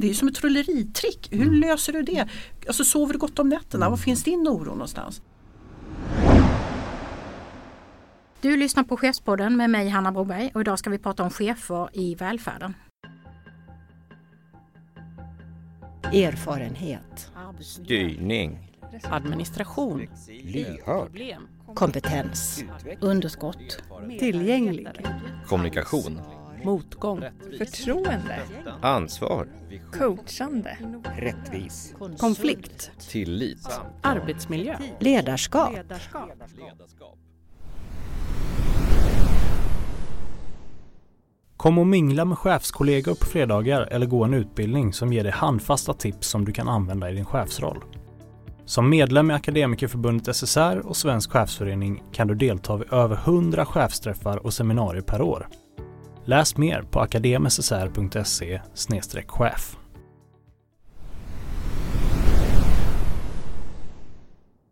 Det är ju som ett trolleritrick. Hur mm. löser du det? Alltså sover du gott om nätterna? Var finns din oro någonstans? Du lyssnar på Chefspodden med mig Hanna Broberg och idag ska vi prata om chefer i välfärden. Erfarenhet. Styrning. Administration. Lyhörd. Kompetens. Underskott. Tillgänglig. Kommunikation. Motgång. Förtroende. Ansvar. Coachande. Rättvis. Konflikt. Tillit. Arbetsmiljö. Ledarskap. Kom och mingla med chefskollegor på fredagar eller gå en utbildning som ger dig handfasta tips som du kan använda i din chefsroll. Som medlem i Akademikerförbundet SSR och Svensk chefsförening kan du delta vid över 100 chefsträffar och seminarier per år. Läs mer på akademssr.se chef.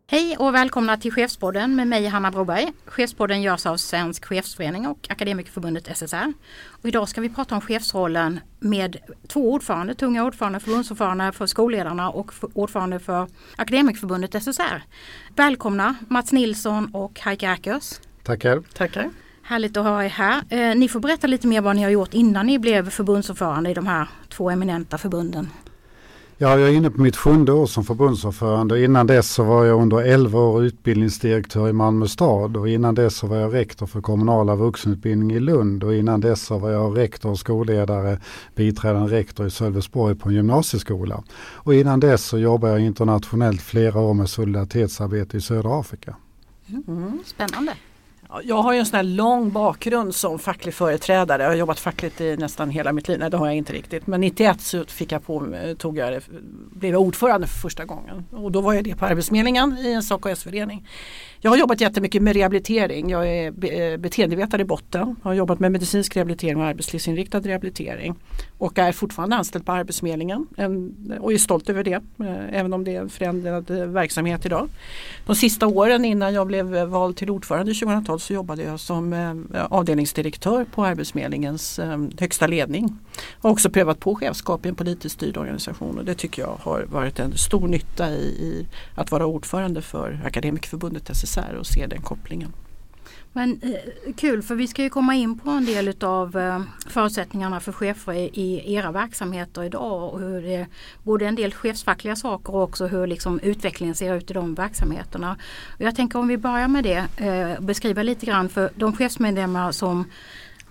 Hej och välkomna till Chefspodden med mig Hanna Broberg. Chefspodden görs av Svensk chefsförening och Akademikerförbundet SSR. Och idag ska vi prata om chefsrollen med två ordförande, tunga ordförande, förbundsordförande för skolledarna och ordförande för Akademikerförbundet SSR. Välkomna Mats Nilsson och Heike Ackers. Tackar. Tackar. Härligt att ha er här. Eh, ni får berätta lite mer vad ni har gjort innan ni blev förbundsordförande i de här två eminenta förbunden. Ja, jag är inne på mitt sjunde år som förbundsordförande. Innan dess så var jag under 11 år utbildningsdirektör i Malmö stad och innan dess så var jag rektor för kommunala vuxenutbildning i Lund och innan dess så var jag rektor och skolledare, biträdande rektor i Sölvesborg på en gymnasieskola. Och innan dess så jobbade jag internationellt flera år med solidaritetsarbete i södra Afrika. Mm, spännande. Jag har ju en sån här lång bakgrund som facklig företrädare. Jag har jobbat fackligt i nästan hela mitt liv. Nej det har jag inte riktigt. Men 91 så fick jag på, tog jag, blev jag ordförande för första gången. Och då var jag det på Arbetsförmedlingen i en SAKS-förening. Jag har jobbat jättemycket med rehabilitering. Jag är eh, beteendevetare i botten. Jag har jobbat med medicinsk rehabilitering och arbetslivsinriktad rehabilitering. Och är fortfarande anställd på Arbetsförmedlingen och är stolt över det. Eh, även om det är en förändrad eh, verksamhet idag. De sista åren innan jag blev vald till ordförande 2012 så jobbade jag som avdelningsdirektör på Arbetsförmedlingens högsta ledning. Jag har också prövat på chefskap i en politiskt styrd organisation och det tycker jag har varit en stor nytta i, i att vara ordförande för Akademikerförbundet SSR och se den kopplingen. Men eh, kul för vi ska ju komma in på en del utav eh, förutsättningarna för chefer i, i, era verksamheter idag och hur det, både en del chefsfackliga saker och också hur liksom utvecklingen ser ut i de verksamheterna. Och jag tänker om vi börjar med det, eh, beskriva lite grann för de chefsmedlemmar som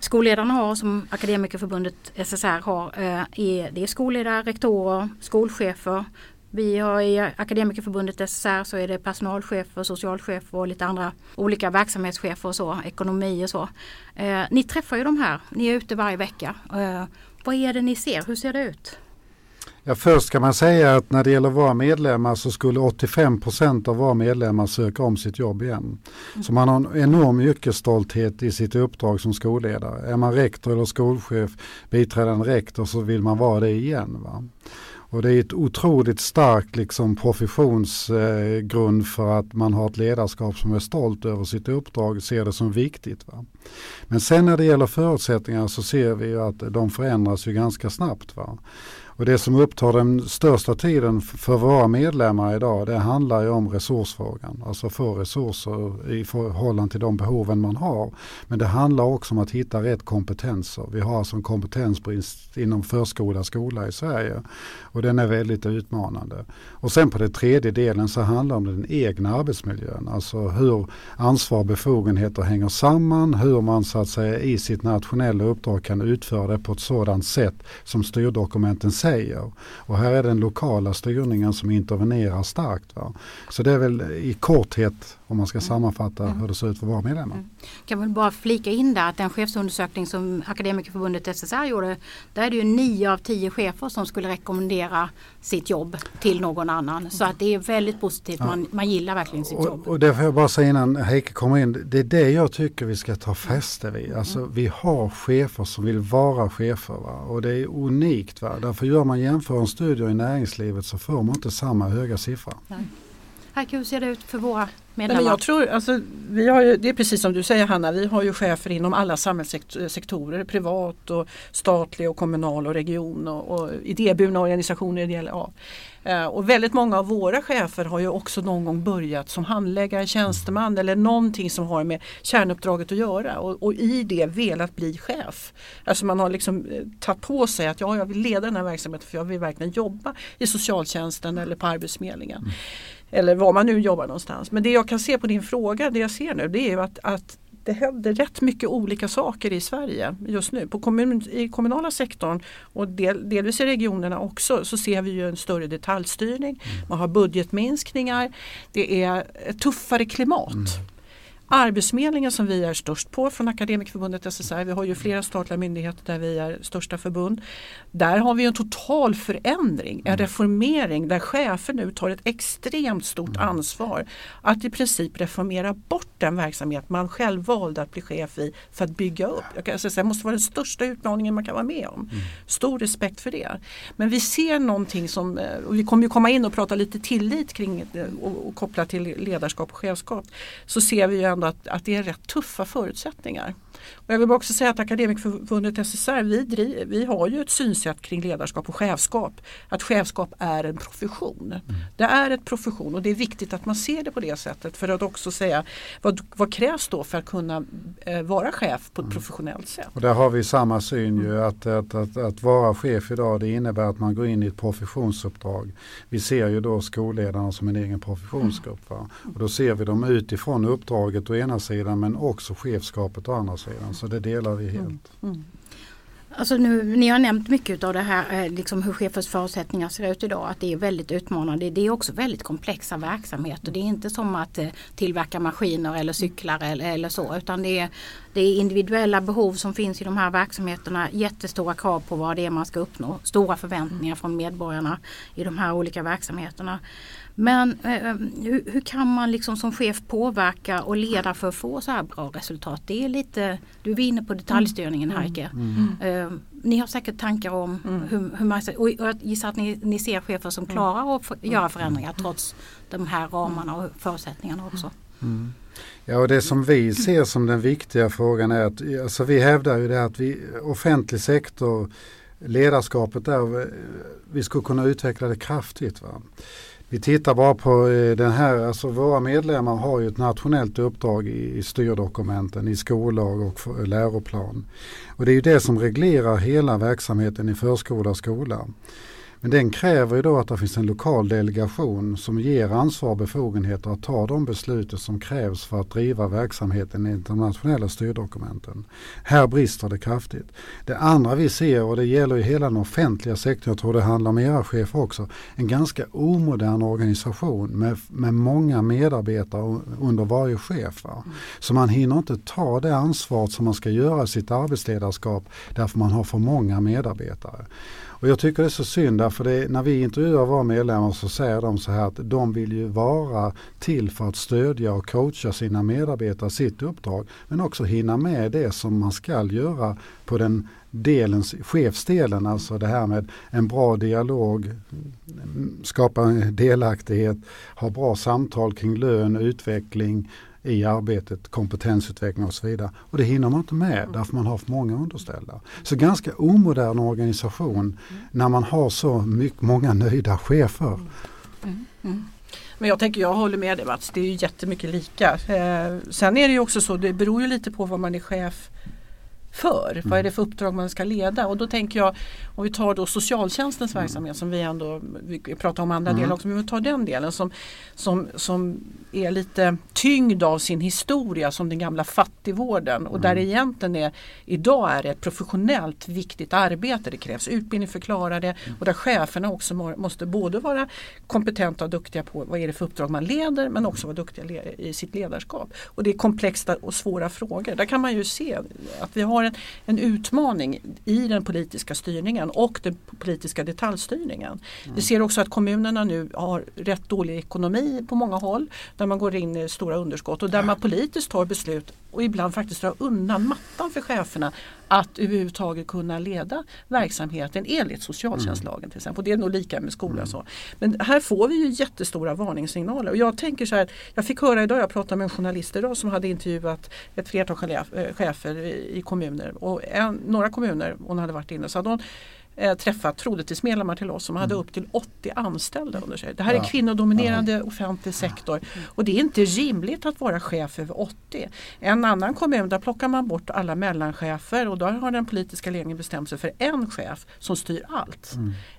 skolledarna har, som Akademikerförbundet SSR har, eh, är, det är skolledare, rektorer, skolchefer, vi har i Akademikerförbundet SSR så är det personalchefer, socialchefer och lite andra olika verksamhetschefer och så, ekonomi och så. Eh, ni träffar ju de här, ni är ute varje vecka. Eh, vad är det ni ser, hur ser det ut? Ja, först kan man säga att när det gäller våra medlemmar så skulle 85% av våra medlemmar söka om sitt jobb igen. Mm. Så man har en enorm yrkesstolthet i sitt uppdrag som skolledare. Är man rektor eller skolchef, biträdande rektor så vill man vara det igen. Va? Och det är ett otroligt starkt liksom, professionsgrund eh, för att man har ett ledarskap som är stolt över sitt uppdrag, och ser det som viktigt. Va? Men sen när det gäller förutsättningar så ser vi att de förändras ju ganska snabbt. Va? Och det som upptar den största tiden för våra medlemmar idag det handlar ju om resursfrågan. Alltså få resurser i förhållande till de behoven man har. Men det handlar också om att hitta rätt kompetenser. Vi har alltså en kompetensbrist inom förskola skola i Sverige. Och den är väldigt utmanande. Och sen på den tredje delen så handlar det om den egna arbetsmiljön. Alltså hur ansvar och befogenheter hänger samman. Hur man så att säga i sitt nationella uppdrag kan utföra det på ett sådant sätt som styrdokumenten säger säger. Och här är den lokala styrningen som intervenerar starkt. Va? Så det är väl i korthet om man ska mm. sammanfatta mm. hur det ser ut för våra medlemmar. Mm. Kan väl bara flika in där att den chefsundersökning som Akademikerförbundet SSR gjorde där är det ju nio av tio chefer som skulle rekommendera sitt jobb till någon annan. Så att det är väldigt positivt, ja. man, man gillar verkligen sitt och, jobb. Och det får jag bara säga innan Heike kommer in, det är det jag tycker vi ska ta fäste vid. Alltså mm. vi har chefer som vill vara chefer va? och det är unikt. Va? Därför gör man jämförande studier i näringslivet så får man inte samma höga siffra. Nej. Heike, hur ser det ut för våra Nej, medlemmar? men jag tror, alltså, vi har ju, det är precis som du säger Hanna, vi har ju chefer inom alla samhällssektorer, privat och statlig och kommunal och region och, och idéburna organisationer. Ideella, ja. Eh, Och väldigt många av våra chefer har ju också någon gång börjat som handläggare, tjänsteman eller någonting som har med kärnuppdraget att göra och, och i det velat bli chef. Alltså man har liksom eh, tagit på sig att ja, jag vill leda den här verksamheten för jag vill verkligen jobba i socialtjänsten eller på Arbetsförmedlingen. Eller var man nu jobbar någonstans. Men det jag kan se på din fråga, det jag ser nu, det är ju att, att det händer rätt mycket olika saker i Sverige just nu. På kommun, I kommunala sektorn och del, delvis i regionerna också så ser vi ju en större detaljstyrning. Man har budgetminskningar. Det är ett tuffare klimat. Arbetsförmedlingen som vi är störst på från Akademikerförbundet SSR, vi har ju flera statliga myndigheter där vi är största förbund. Där har vi en total förändring, en reformering där chefer nu tar ett extremt stort ansvar att i princip reformera bort den verksamhet man själv valde att bli chef i för att bygga upp. Jag kan säga, det måste vara den största utmaningen man kan vara med om. Stor respekt för det. Men vi ser någonting som, eh, och vi kommer ju komma in och prata lite tillit kring det och, och kopplat till ledarskap och chefskap. Så ser vi ju ändå att, att det är rätt tuffa förutsättningar. Och jag vill också säga att Akademikerförbundet SSR, vi, driv, vi har ju ett synsätt kring ledarskap och chefskap. Att chefskap är en profession. Det är ett profession och det är viktigt att man ser det på det sättet för att också säga vad, vad krävs då för att kunna eh, vara chef på ett professionellt sätt. Och där har vi samma syn ju att, att, att, att vara chef idag det innebär att man går in i ett professionsuppdrag. Vi ser ju då skolledarna som en egen professionsgrupp. Va? Och då ser vi dem utifrån uppdraget å ena sidan men också chefskapet å andra sidan. Så det delar vi helt. Alltså nu, ni har nämnt mycket av det här, eh, liksom hur chefers förutsättningar ser ut idag, att det är väldigt utmanande. Det är också väldigt komplexa verksamheter. Det är inte som att eh, tillverka maskiner eller cyklar eller, eller så, utan det är, det är individuella behov som finns i de här verksamheterna, jättestora krav på vad det är man ska uppnå, stora förväntningar från medborgarna i de här olika verksamheterna. Men eh, hur, hur kan man liksom som chef påverka och leda för att få så här bra resultat? Det är lite, du är inne på detaljstyrningen Heike. Eh, ni har säkert tankar om hur, hur man, och jag gissar att ni, ni ser chefer som klarar att få, göra förändringar trots de här ramarna och förutsättningarna också. Ja, och det som vi ser som den viktiga frågan är att alltså vi hävdar ju det att vi, offentlig sektor, ledarskapet där, vi skulle kunna utveckla det kraftigt. Va? Vi tittar bara på eh, den här, alltså våra medlemmar har ju ett nationellt uppdrag i, i styrdokumenten, i skollag och för- eh, läroplan. Och det är ju det som reglerar hela verksamheten i förskola och skola. Men den kräver ju då att det finns en lokal delegation som ger ansvar och befogenheter att ta de beslut som krävs för att driva verksamheten enligt de nationella styrdokumenten. Här brister det kraftigt. Det andra vi ser, och det gäller ju hela den offentliga sektorn, jag tror det handlar om era chefer också, en ganska omodern organisation med, med många medarbetare under varje chef. Va? Så man hinner inte ta det ansvaret som man ska göra i sitt arbetsledarskap därför man har för många medarbetare. Och jag tycker det är så synd därför det, när vi intervjuar våra medlemmar så säger de så här att de vill ju vara till för att stödja och coacha sina medarbetare sitt uppdrag men också hinna med det som man ska göra på den delens, chefsdelen, alltså det här med en bra dialog, skapa en delaktighet, ha bra samtal kring lön, utveckling i arbetet, kompetensutveckling och så vidare. Och det hinner man inte med därför man har för många underställda. Så ganska omodern organisation när man har så mycket, många nöjda chefer. Men jag tänker, jag håller med dig Mats, det är ju jättemycket lika. Eh, sen är det ju också så, det beror ju lite på vad man är chef för. Vad är det för uppdrag man ska leda? Och då tänker jag, om vi tar då socialtjänstens verksamhet som vi ändå, vi pratar om andra delar också, men vi tar den delen som, som, som är lite tyngd av sin historia som den gamla fattigvården och där det egentligen är, idag är det ett professionellt viktigt arbete. Det krävs utbildning för att klara det och där cheferna också må- måste både vara kompetenta och duktiga på vad är det för uppdrag man leder men också vara duktiga i sitt ledarskap. Och det är komplexa och svåra frågor. Där kan man ju se att vi har en, en utmaning i den politiska styrningen och den politiska detaljstyrningen. Vi ser också att kommunerna nu har rätt dålig ekonomi på många håll där man går in i stora underskott och där man politiskt tar beslut och ibland faktiskt dra undan mattan för cheferna att överhuvudtaget kunna leda verksamheten enligt socialtjänstlagen till exempel. Och det är nog lika med skolan. Så. Men här får vi ju jättestora varningssignaler och jag tänker så här, jag fick höra idag, jag pratade med en journalist idag som hade intervjuat ett flertal eh, chefer i, i kommuner och en, några kommuner, hon hade varit inne, så hade hon eh, träffat troligtvis-medlemmar till oss som hade upp till 80 anställda under sig. Det här är Ja. kvinnodominerande offentlig sektor och det är inte rimligt att vara chef över 80. En annan kommun där plockar man bort alla mellanchefer och där har den politiska ledningen bestämt sig för en chef som styr allt.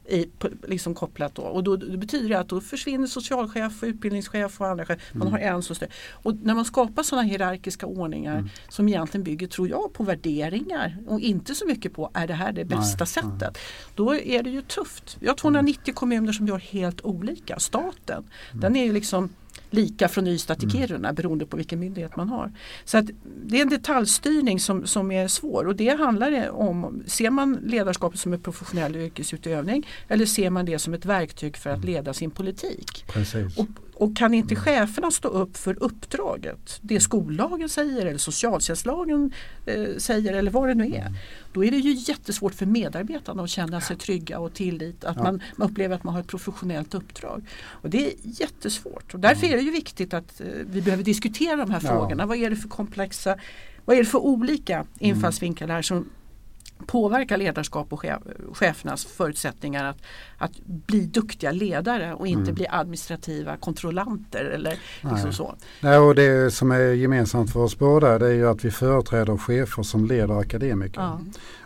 I, på- liksom kopplat då. Och då, det betyder det att då försvinner socialchef, och utbildningschef och andra chef. Man har en som styr. Och när man skapar sådana hierarkiska ordningar som egentligen bygger, tror jag, på värderingar och inte så mycket på är det här det bästa Nej, sättet. Då är det ju tufft. Vi har 290 kommuner som gör helt olika. Staten, den är ju liksom lika från Ystad till Kiruna beroende på vilken myndighet man har. Så att det är en detaljstyrning som, som är svår och det handlar om, ser man ledarskapet som en professionell yrkesutövning eller ser man det som ett verktyg för att leda sin politik? Precis. Och, och kan inte cheferna stå upp för uppdraget, det skollagen säger eller socialtjänstlagen eh, säger eller vad det nu är. Då är det ju jättesvårt för medarbetarna att känna sig trygga och tillit, att Ja. man, man upplever att man har ett professionellt uppdrag. Och det är jättesvårt och därför är det ju viktigt att eh, vi behöver diskutera de här Ja. frågorna. Vad är det för komplexa, vad är det för olika infallsvinklar här som påverkar ledarskap och chef, chefernas förutsättningar att, att bli duktiga ledare och inte Mm. bli administrativa kontrollanter eller liksom Nej. så. Nej, och det som är gemensamt för oss båda det är ju att vi företräder chefer som leder akademiker. Ja.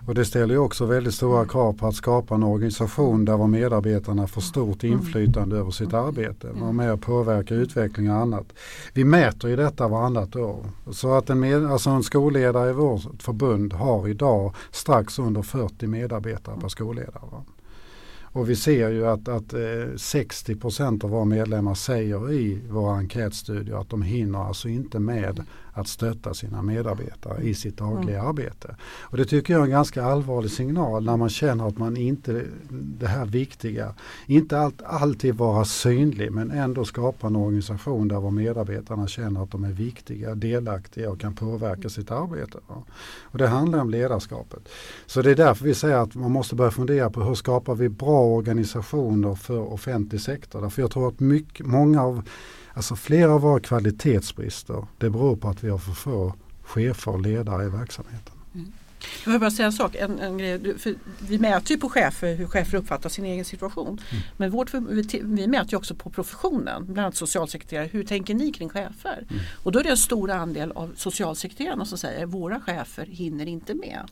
Och det ställer ju också väldigt stora krav på att skapa en organisation där var medarbetarna får stort inflytande över sitt arbete. Vara med och påverka utveckling och annat. Vi mäter ju detta varannat år. Så att en, med, alltså en skolledare i vårt förbund har idag strax under 40 medarbetare per skolledare. Va? Och vi ser ju att, att eh, 60% av våra medlemmar säger i våra enkätstudier att de hinner alltså inte med att stötta sina medarbetare i sitt dagliga arbete. Och det tycker jag är en ganska allvarlig signal när man känner att man inte, det här viktiga, inte allt, alltid vara synlig men ändå skapa en organisation där medarbetarna känner att de är viktiga, delaktiga och kan påverka sitt arbete. va. Och det handlar om ledarskapet. Så det är därför vi säger att man måste börja fundera på hur skapar vi bra organisationer för offentlig sektor. Därför jag tror att mycket, många av, alltså flera av våra kvalitetsbrister, det beror på att vi har för få chefer och ledare i verksamheten. Jag vill bara säga en sak. En, en grej. Vi mäter ju på chefer hur chefer uppfattar sin egen situation. Men vårt, vi, mäter ju också på professionen, bland annat socialsekreterare. Hur tänker ni kring chefer? Och då är det en stor andel av socialsekreterarna som säger våra chefer hinner inte med.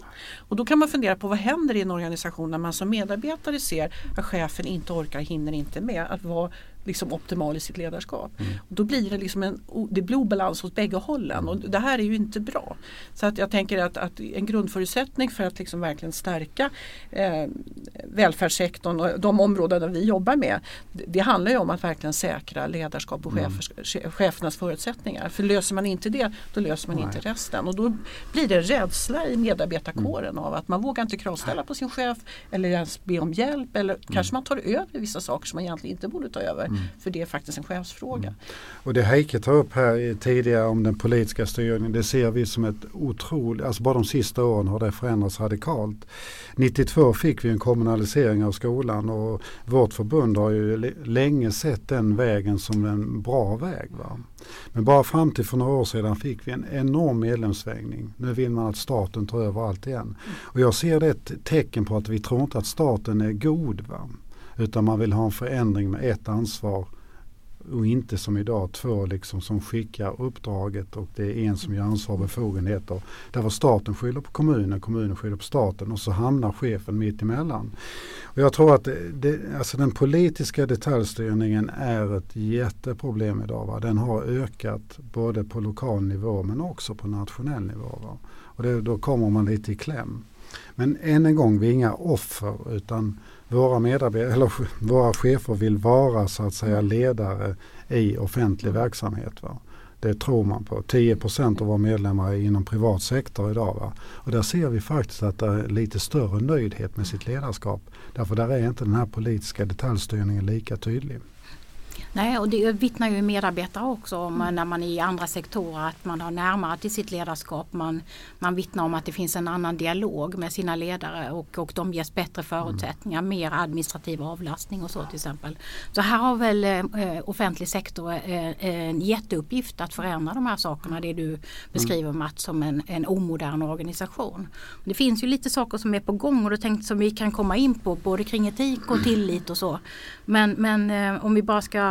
Och då kan man fundera på vad händer i en organisation när man som medarbetare ser att chefen inte orkar, hinner inte med att vara liksom optimal i sitt ledarskap. Och då blir det liksom en det blir obalans hos bägge hållen och det här är ju inte bra. Så att jag tänker att, att en grundförutsättning för att liksom verkligen stärka eh, välfärdssektorn och de områden där vi jobbar med det, det handlar ju om att verkligen säkra ledarskap och chefers, che- chefernas förutsättningar. För löser man inte det då löser man Nej. inte resten och då blir det rädsla i medarbetarkåren av att man vågar inte kravställa på sin chef eller ens be om hjälp eller kanske man tar över vissa saker som man egentligen inte borde ta över för det är faktiskt en chefsfråga. Och det Heike tar upp här tidigare om den politiska styrningen, det ser vi som ett otroligt, alltså bara de sista åren har det förändrats radikalt. 92 fick vi en kommunalisering av skolan och vårt förbund har ju länge sett den vägen som en bra väg. Va? Men bara fram till för några år sedan fick vi en enorm medlemsvängning. Nu vill man att staten tar över allt igen. Och jag ser det ett tecken på att vi tror inte att staten är god. Va? Utan man vill ha en förändring med ett ansvar och inte som idag två liksom som skickar uppdraget och det är en som ger ansvar och befogenheter. Där var staten skyller på kommunen, kommunen skyller på staten och så hamnar chefen mitt emellan. Och jag tror att det, det, alltså den politiska detaljstyrningen är ett jätteproblem idag. Va? Den har ökat både på lokal nivå men också på nationell nivå. Va? Och det, då kommer man lite i kläm. Men än en gång, vi är inga offer utan våra medarbetare, eller våra chefer vill vara så att säga ledare i offentlig verksamhet. Va? Det tror man på. 10% av våra medlemmar är inom privat sektor idag. Va? Och där ser vi faktiskt att det är lite större nöjdhet med sitt ledarskap. Därför där är inte den här politiska detaljstyrningen lika tydlig. Nej, och det vittnar ju medarbetare också om när man är i andra sektorer att man har närmare till sitt ledarskap. Man, man vittnar om att det finns en annan dialog med sina ledare och, och de ges bättre förutsättningar, mer administrativ avlastning och så till exempel. Så här har väl eh, offentlig sektor eh, en jätteuppgift att förändra de här sakerna, det du beskriver Mats som en, en omodern organisation. Det finns ju lite saker som är på gång och då tänkte som vi kan komma in på både kring etik och tillit och så. Men, men eh, om vi bara ska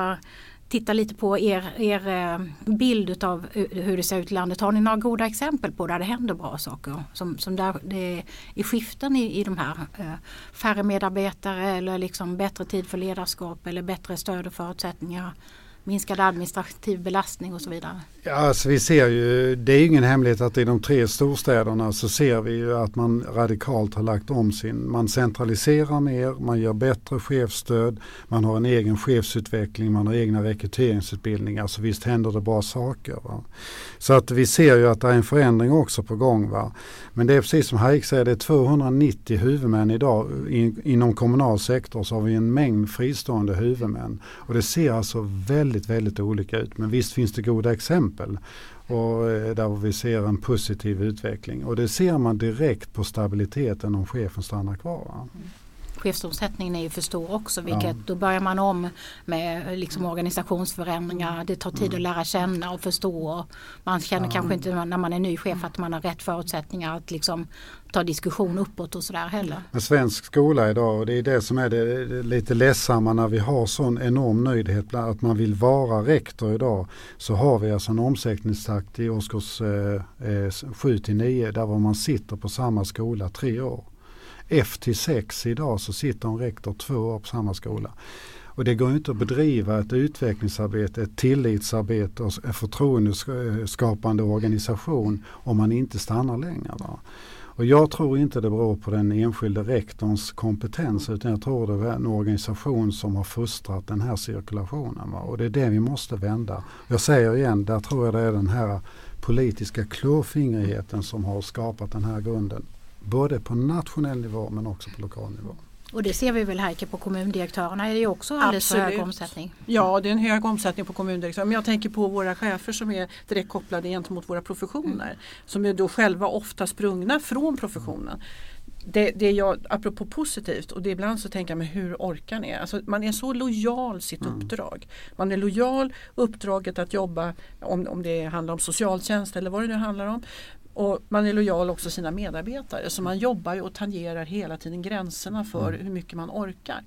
titta lite på er, er eh, bild av hur det ser ut i landet. Har ni några goda exempel på där det händer bra saker? Som, som där det är skiften i, i de här eh, färre medarbetare eller liksom bättre tid för ledarskap eller bättre stöd och förutsättningar minskad administrativ belastning och så vidare? Ja, alltså vi ser ju, det är ingen hemlighet att i de tre storstäderna så ser vi ju att man radikalt har lagt om sin, man centraliserar mer, man gör bättre chefsstöd, man har en egen chefsutveckling, man har egna rekryteringsutbildningar, så visst händer det bra saker. Va? Så att vi ser ju att det är en förändring också på gång. Va? Men det är precis som Haik säger, det är 290 huvudmän idag. In, inom kommunal sektor så har vi en mängd fristående huvudmän. Och det ser alltså väldigt, väldigt olika ut. Men visst finns det goda exempel. Och eh, där vi ser en positiv utveckling. Och det ser man direkt på stabiliteten om chefen stannar kvar. Mm. Chefsomsättningen är ju för stor också vilket ja. då börjar man om med liksom organisationsförändringar. Det tar tid mm. att lära känna och förstå. Och man känner ja. kanske inte när man är ny chef att man har rätt förutsättningar att liksom ta diskussion uppåt och sådär heller. Men svensk skola idag och det är det som är det, det lite ledsamma när vi har sån enorm nöjdhet att man vill vara rektor idag så har vi alltså en omsättningstakt i årskurs eh, 7 till 9 där var man sitter på samma skola tre år. F till 6 idag så sitter en rektor två år på samma skola. Och det går inte att bedriva ett utvecklingsarbete, ett tillitsarbete och en förtroendeskapande organisation om man inte stannar längre. Då. Och jag tror inte det beror på den enskilde rektorns kompetens utan jag tror det är en organisation som har fostrat den här cirkulationen. Va? Och det är det vi måste vända. Jag säger igen, där tror jag det är den här politiska klåfingrigheten som har skapat den här grunden. Både på nationell nivå men också på lokal nivå. Och det ser vi väl här på kommundirektörerna är det också alldeles för hög omsättning. Ja det är en hög omsättning på kommundirektörer. Men jag tänker på våra chefer som är direkt kopplade gentemot våra professioner. Mm. Som är då själva ofta sprungna från professionen. Det, det är jag, apropå positivt och det ibland så tänker jag men hur orkar ni? Alltså, man är så lojal sitt mm. uppdrag. Man är lojal uppdraget att jobba om, om det handlar om socialtjänst eller vad det nu handlar om. Och man är lojal också sina medarbetare så man jobbar och tangerar hela tiden gränserna för mm. hur mycket man orkar.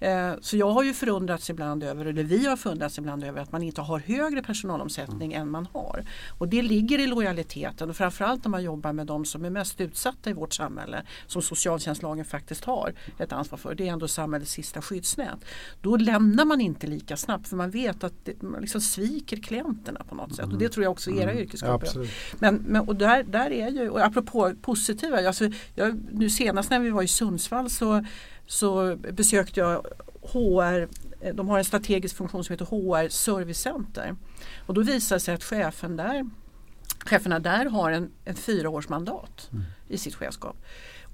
Eh, så jag har ju förundrats ibland över, eller vi har förundrats ibland över att man inte har högre personalomsättning mm. än man har. Och det ligger i lojaliteten och framförallt när man jobbar med de som är mest utsatta i vårt samhälle som socialtjänstlagen faktiskt har ett ansvar för. Det är ändå samhällets sista skyddsnät. Då lämnar man inte lika snabbt för man vet att det, man liksom sviker klienterna på något sätt. Och det mm. tror jag också era yrkesgrupper men, men, och där, där är ju, och apropå positiva, alltså, jag, nu senast när vi var i Sundsvall så så besökte jag HR, de har en strategisk funktion som heter HR Servicecenter. Och då visade det sig att chefen där, cheferna där har en, en fyraårsmandat mm. i sitt chefskap.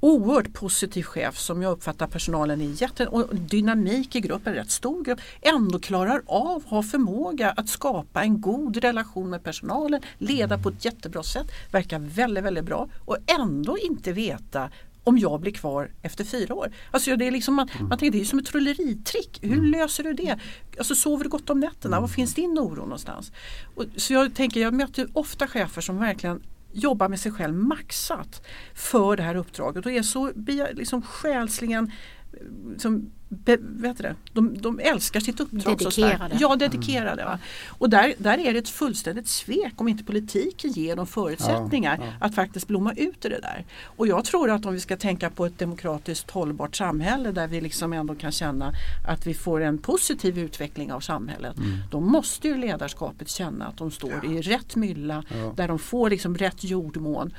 Oerhört positiv chef som jag uppfattar personalen är jätte och dynamik i gruppen, rätt stor grupp, ändå klarar av, har förmåga att skapa en god relation med personalen, leda på ett jättebra sätt, verkar väldigt, väldigt bra och ändå inte veta om jag blir kvar efter fyra år. Alltså det är liksom, man, mm. man tänker det är som ett trolleritrick. Hur mm. löser du det? Alltså sover du gott om nätterna? Mm. Var finns din oro någonstans? Och, så jag tänker, jag möter ofta chefer som verkligen jobbar med sig själv maxat för det här uppdraget. Och är så liksom själsligen eh, som be, vet det, de, de älskar sitt uppdrag dedikerade. Ja, dedikerade. Mm. Och där, där är det ett fullständigt svek om inte politiken ger dem förutsättningar ja, ja. att faktiskt blomma ut i det där. Och jag tror att om vi ska tänka på ett demokratiskt hållbart samhälle där vi liksom ändå kan känna att vi får en positiv utveckling av samhället. Mm. Då måste ju ledarskapet känna att de står ja. i rätt mylla där de får liksom rätt jordmån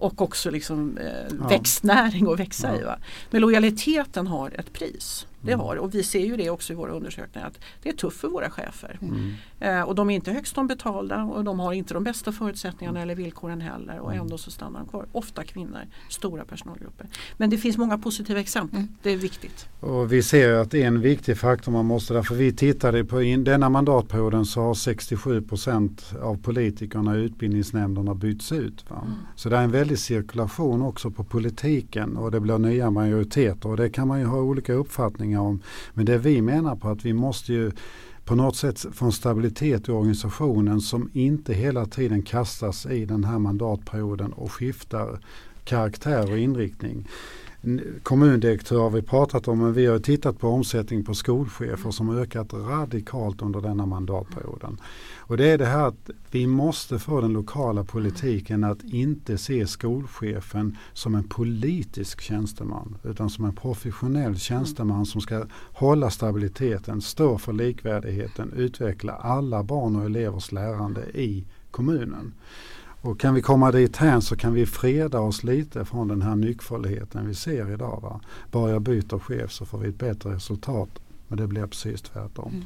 och också liksom, eh, ja. växtnäring att växa ja. i. Va? Men lojaliteten har ett pris. Det har och vi ser ju det också i våra undersökningar att det är tufft för våra chefer. Mm. Eh, och de är inte högst om betalda och de har inte de bästa förutsättningarna eller villkoren heller och ändå så stannar de kvar. Ofta kvinnor, stora personalgrupper. Men det finns många positiva exempel. Det är viktigt. Och vi ser att det är en viktig faktor man måste, därför vi tittade på in, denna mandatperioden så har 67 procent av politikerna i utbildningsnämnderna bytts ut. Va? Så det är en väldig cirkulation också på politiken och det blir nya majoriteter och det kan man ju ha olika uppfattningar om. Men det vi menar på att vi måste ju på något sätt få en stabilitet i organisationen som inte hela tiden kastas i den här mandatperioden och skiftar karaktär och inriktning. Kommundirektör har vi pratat om men vi har tittat på omsättning på skolchefer som ökat radikalt under denna mandatperioden. Och det är det här att vi måste få den lokala politiken att inte se skolchefen som en politisk tjänsteman utan som en professionell tjänsteman som ska hålla stabiliteten, stå för likvärdigheten, utveckla alla barn och elevers lärande i kommunen. Och kan vi komma dit här så kan vi freda oss lite från den här nyckfullheten vi ser idag. Va? Bara jag byter chef så får vi ett bättre resultat. Men det blir precis tvärtom. Mm.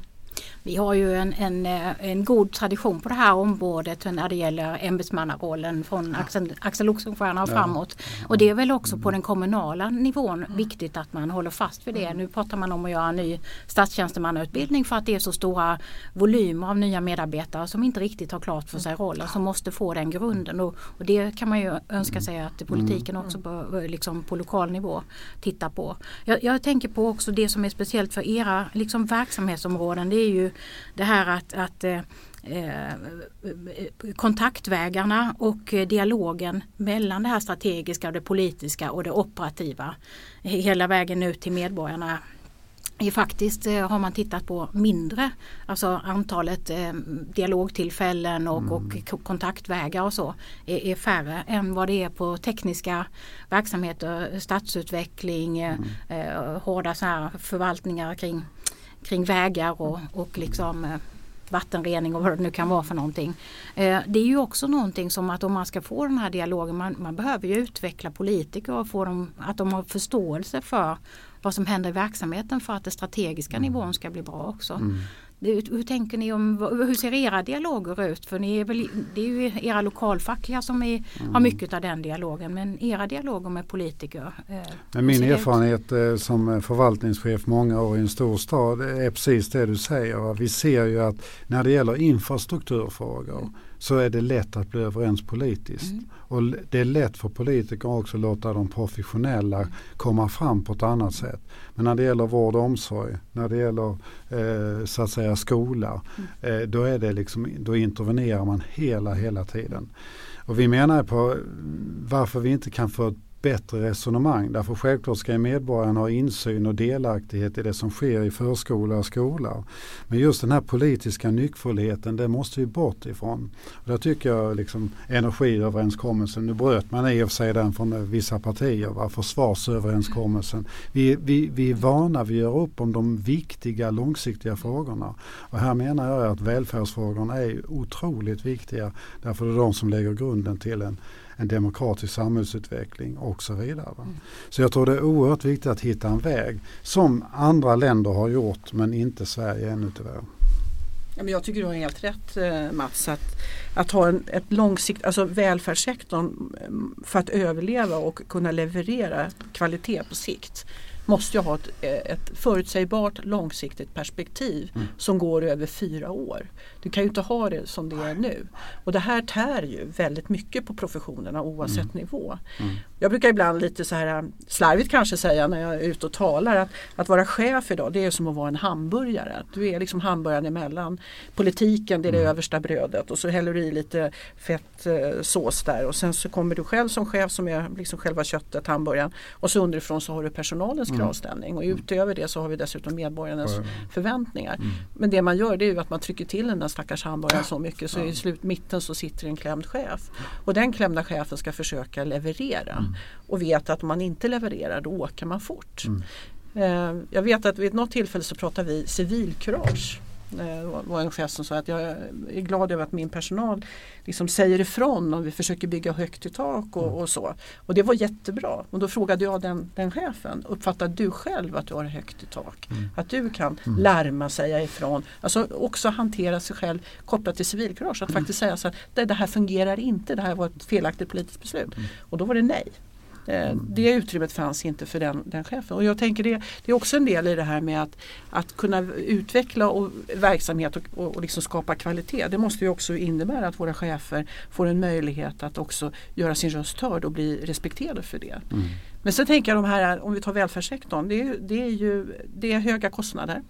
Vi har ju en, en, eh, en god tradition på det här området när det gäller ämbetsmannarollen från Axel, Axel Oxenstierna och framåt. Och det är väl också på den kommunala nivån viktigt att man håller fast vid det. Nu pratar man om att göra en ny statstjänstemannautbildning för att det är så stora volymer av nya medarbetare som inte riktigt har klart för sig rollen som måste få den grunden. Och, och det kan man ju önska sig att politiken också bör, bör liksom på lokal nivå titta på. Jag, jag tänker på också det som är speciellt för era liksom verksamhetsområden. Det är ju det här att, att eh, eh, kontaktvägarna och eh, dialogen mellan det här strategiska och det politiska och det operativa hela vägen ut till medborgarna är faktiskt har man tittat på mindre, alltså antalet dialogtillfällen och, och k- kontaktvägar och så är, är färre än vad det är på tekniska verksamheter, stadsutveckling, eh, hårda så här förvaltningar kring, kring vägar och, och liksom eh, vattenrening och vad det nu kan vara för någonting. Eh, det är ju också någonting som att om man ska få den här dialogen, man, man behöver ju utveckla politiker och få dem att de har förståelse för vad som händer i verksamheten för att den strategiska nivån ska bli bra också. Det, hur tänker ni om, hur ser era dialoger ut? För ni är väl, det är ju era lokalfackliga som är, har mycket av den dialogen men era dialoger med politiker? Eh, min det ut? erfarenhet eh, som förvaltningschef många år i en stor stad är precis det du säger. Vi ser ju att när det gäller infrastrukturfrågor så är det lätt att bli överens politiskt. Mm. Och det är lätt för politiker också att låta de professionella komma fram på ett annat sätt. Men när det gäller vård och omsorg, när det gäller eh, så att säga skola, Mm. eh, då, är det liksom, då intervenerar man hela, hela tiden. Och vi menar på varför vi inte kan få ett bättre resonemang. Därför självklart ska medborgarna ha insyn och delaktighet i det som sker i förskola och skola. Men just den här politiska nyckfullheten, det måste vi bort ifrån. Och där tycker jag liksom energiöverenskommelsen, nu bröt man i och för sig den från vissa partier, va? försvarsöverenskommelsen. Vi, vi, vi är vana vid att göra upp om de viktiga långsiktiga frågorna. Och här menar jag att välfärdsfrågorna är otroligt viktiga. Därför är det de som lägger grunden till en en demokratisk samhällsutveckling och så vidare. Va? Så jag tror det är oerhört viktigt att hitta en väg som andra länder har gjort men inte Sverige ännu tyvärr. Ja, men jag tycker du har helt rätt eh, Mats. Att, att ha en, ett långsikt, alltså välfärdssektorn eh, för att överleva och kunna leverera kvalitet på sikt måste ju ha ett, eh, ett förutsägbart långsiktigt perspektiv Mm. som går över fyra år. Du kan ju inte ha det som det är nu. Och det här tär ju väldigt mycket på professionerna oavsett nivå. Mm. Jag brukar ibland lite så här slarvigt kanske säga när jag är ute och talar att, att vara chef idag det är som att vara en hamburgare. Du är liksom hamburgaren emellan. Politiken det är det översta brödet och så häller du i lite fett eh, sås där och sen så kommer du själv som chef som är liksom själva köttet, hamburgaren och så underifrån så har du personalens kravställning och utöver det så har vi dessutom medborgarnas förväntningar. Men det man gör det är ju att man trycker till den där stackars hamburgaren så mycket så i slut mitten så sitter en klämd chef. Och den klämda chefen ska försöka leverera och vet att om man inte levererar då åker man fort. Eh, Jag vet att vid något tillfälle så pratar vi civilkurage. Eh, Det var- var en chef som sa att jag är glad över att min personal liksom säger ifrån och vi försöker bygga högt i tak och, och så. Och det var jättebra. Och då frågade jag den, den chefen, uppfattar du själv att du har högt i tak? Att du kan larma, säga ifrån. Alltså också hantera sig själv kopplat till civilkurage. Att faktiskt säga så att det, det här fungerar inte, det här var ett felaktigt politiskt beslut. Och då var det nej. Eh, Det utrymmet fanns inte för den, den chefen. Och jag tänker det, det är också en del i det här med att, att kunna utveckla och, verksamhet och, och, och liksom skapa kvalitet. Det måste ju också innebära att våra chefer får en möjlighet att också göra sin röst hörd och bli respekterade för det. Men sen tänker jag de här, om vi tar välfärdssektorn, det är, det är ju det är höga kostnader.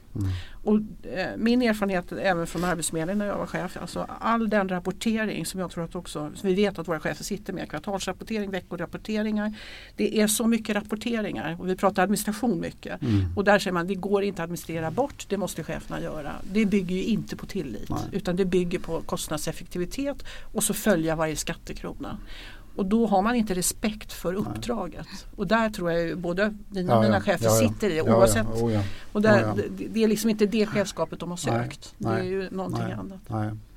Och, eh, min erfarenhet även från Arbetsförmedlingen när jag var chef, alltså all den rapportering som jag tror att också, som vi vet att våra chefer sitter med, kvartalsrapportering, veckorapporteringar. Det är så mycket rapporteringar och vi pratar administration mycket. Och där säger man det går inte att administrera bort, det måste cheferna göra. Det bygger ju inte på tillit Nej. utan det bygger på kostnadseffektivitet och så följa varje skattekrona. Och då har man inte respekt för uppdraget. Och där tror jag ju både dina och mina chefer sitter i oavsett. Ja, oh, ja. Och där, Ja, ja. det, det är liksom inte det chefskapet de har Nej, sökt. nej, det är ju någonting nej. annat.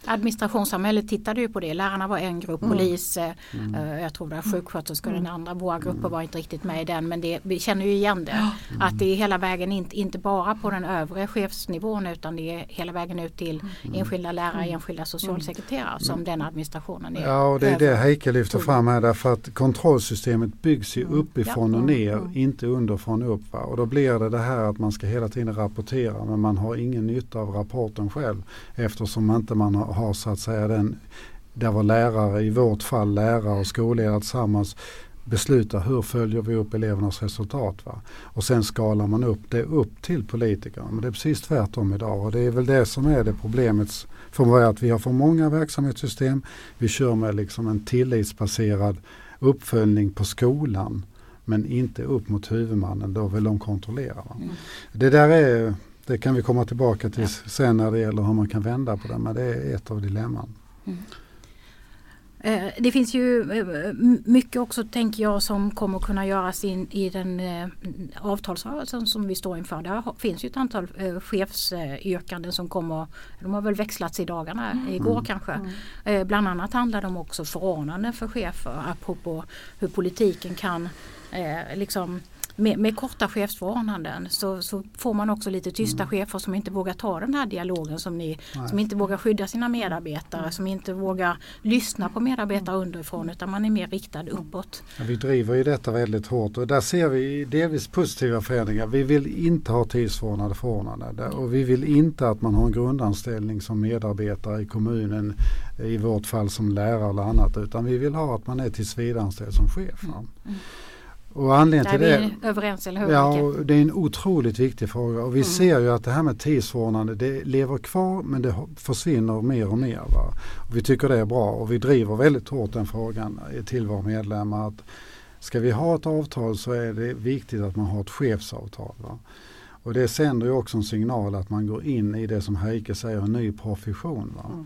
Administrationssamhället tittade ju på det. Lärarna var en grupp, Mm. polis, eh, eh, jag tror det var sjuksköterskor den andra. Våra grupper var inte riktigt med i den men det, vi känner ju igen det. Att det är hela vägen inte, inte bara på den övre chefsnivån utan det är hela vägen ut till enskilda lärare, enskilda socialsekreterare som den administrationen är. Ja, och det är det. Heike lyfter fram här därför att kontrollsystemet byggs ju uppifrån Ja. och ner, Mm. inte underifrån och upp. Va? Och då blir det det här att man ska hela tiden rapportera men man har ingen nytta av rapporten själv eftersom inte man har, har så att säga den, där var lärare, i vårt fall lärare och skolledare tillsammans beslutar hur följer vi upp elevernas resultat. Va? Och sen skalar man upp det upp till politikerna. Men det är precis tvärtom idag och det är väl det som är det problemet för mig att vi har för många verksamhetssystem. Vi kör med liksom en tillitsbaserad uppföljning på skolan men inte upp mot huvudmannen, då vill de kontrollera. Va? Det där är, det kan vi komma tillbaka till sen när det gäller hur man kan vända på det, men det är ett av dilemman. Eh, Det finns ju eh, mycket också tänker jag som kommer kunna göras in i den eh, avtalsrörelsen som vi står inför. Där finns ju ett antal chefsyrkanden som kommer, de har väl växlats i dagarna, igår kanske. Eh, Bland annat handlar det om också förordnanden för chefer apropå hur politiken kan liksom med, med korta chefsförordnanden så, så får man också lite tysta chefer som inte vågar ta den här dialogen som ni, som inte vågar skydda sina medarbetare, som inte vågar lyssna på medarbetare underifrån utan man är mer riktad uppåt. Ja, Vi driver ju detta väldigt hårt och där ser vi delvis positiva förändringar. Vi vill inte ha tidsförordnade förordnanden och vi vill inte att man har en grundanställning som medarbetare i kommunen, i vårt fall som lärare eller annat, utan vi vill ha att man är tillsvidareanställd som chef. va. Och anledningen Där är till det överens, eller hur? Ja, det är en otroligt viktig fråga och vi ser ju att det här med tidsförordnande det lever kvar men det försvinner mer och mer. Va? Och vi tycker det är bra och vi driver väldigt hårt den frågan till våra medlemmar att ska vi ha ett avtal så är det viktigt att man har ett chefsavtal. Va? Och det sänder ju också en signal att man går in i det som Heike säger, en ny profession. Va?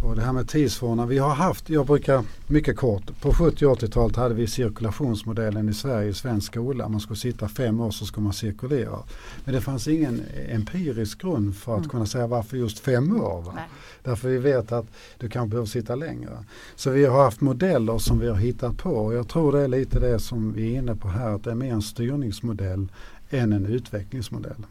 Och det här med tidsförordnande, vi har haft, jag brukar mycket kort, på 70 och 80-talet hade vi cirkulationsmodellen i Sverige i svensk skola. Man skulle sitta fem år så skulle man cirkulera. Men det fanns ingen empirisk grund för att kunna säga varför just fem år. Va? Därför vi vet att du kanske behöver sitta längre. Så vi har haft modeller som vi har hittat på och jag tror det är lite det som vi är inne på här, att det är mer en styrningsmodell än en utvecklingsmodell.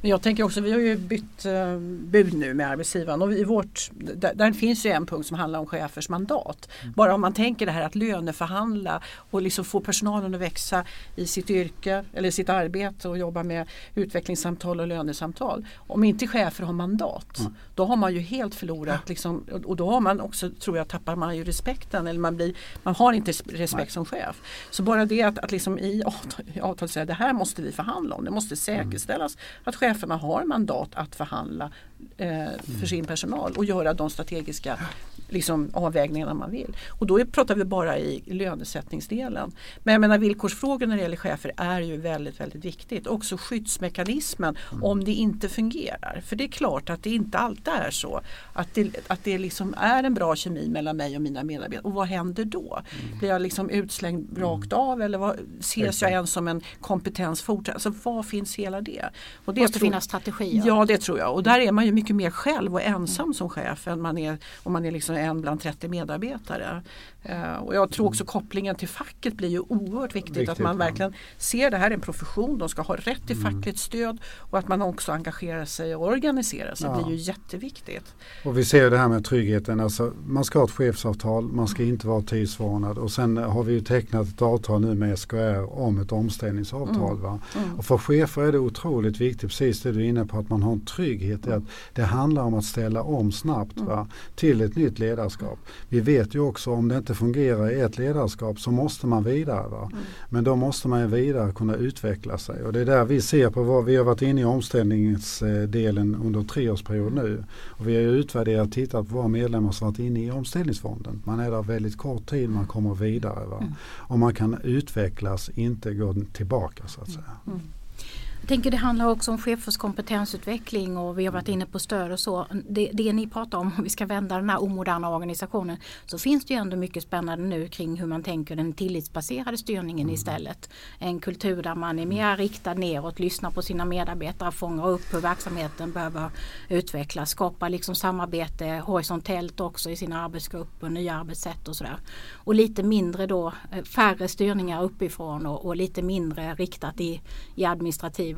Men jag tänker också, vi har ju bytt eh, bud nu med arbetsgivaren och i vårt, där, där finns ju en punkt som handlar om chefers mandat. Bara om man tänker det här att löneförhandla och liksom få personalen att växa i sitt yrke eller sitt arbete och jobba med utvecklingssamtal och lönesamtal. Om inte chefer har mandat, då har man ju helt förlorat liksom, och då har man också, tror jag, tappar man ju respekten eller man, blir, man har inte respekt som chef. Så bara det att, att liksom i avtal, i avtal säga det här måste vi förhandla om, det måste säkerställas att cheferna har mandat att förhandla för sin personal och göra de strategiska liksom, avvägningarna man vill. Och då pratar vi bara i lönesättningsdelen. Men jag menar villkorsfrågor när det gäller chefer är ju väldigt, väldigt viktigt. Också skyddsmekanismen om det inte fungerar. För det är klart att det inte alltid är så att det, att det liksom är en bra kemi mellan mig och mina medarbetare. Och vad händer då? Blir jag liksom utslängd rakt av eller vad, ses jag ens som en kompetens fortsatt? Alltså vad finns hela det? Och det måste tror- finnas strategier. Ja det tror jag och där är man ju mycket mer själv och ensam som chef än man är om man är liksom en bland 30 medarbetare. Eh, och jag tror också kopplingen till facket blir ju oerhört viktigt, att Viktigt, man ja. verkligen ser det här är en profession, de ska ha rätt till Mm. fackligt stöd och att man också engagerar sig och organiserar sig Ja. blir ju jätteviktigt. Och vi ser det här med tryggheten, alltså man ska ha ett chefsavtal, man ska inte vara tidsvarnad och sen har vi ju tecknat ett avtal nu med SKR om ett omställningsavtal. Mm. Mm. Och för chefer är det otroligt viktigt, precis det du är inne på, att man har en trygghet i att det handlar om att ställa om snabbt Mm. va? till ett nytt ledarskap. Vi vet ju också om det inte fungerar i ett ledarskap så måste man vidare. Va? Mm. Men då måste man vidare kunna utveckla sig och det är där vi ser på vad vi har varit inne i omställningsdelen under tre treårsperiod nu. Och vi har utvärderat och tittat på våra medlemmar som varit inne i omställningsfonden. Man är där väldigt kort tid, man kommer vidare. Va? Mm. Och man kan utvecklas, inte gå tillbaka så att säga. Jag tänker det handlar också om chefers kompetensutveckling och vi har varit inne på stöd och så. Det, det ni pratar om, om vi ska vända den här omoderna organisationen, så finns det ju ändå mycket spännande nu kring hur man tänker den tillitsbaserade styrningen istället. En kultur där man är mer riktad neråt, lyssnar på sina medarbetare, fångar upp hur verksamheten behöver utvecklas, skapar liksom samarbete horisontellt också i sina arbetsgrupper, nya arbetssätt och sådär. Och lite mindre då, eh, färre styrningar uppifrån och, och lite mindre riktat i, i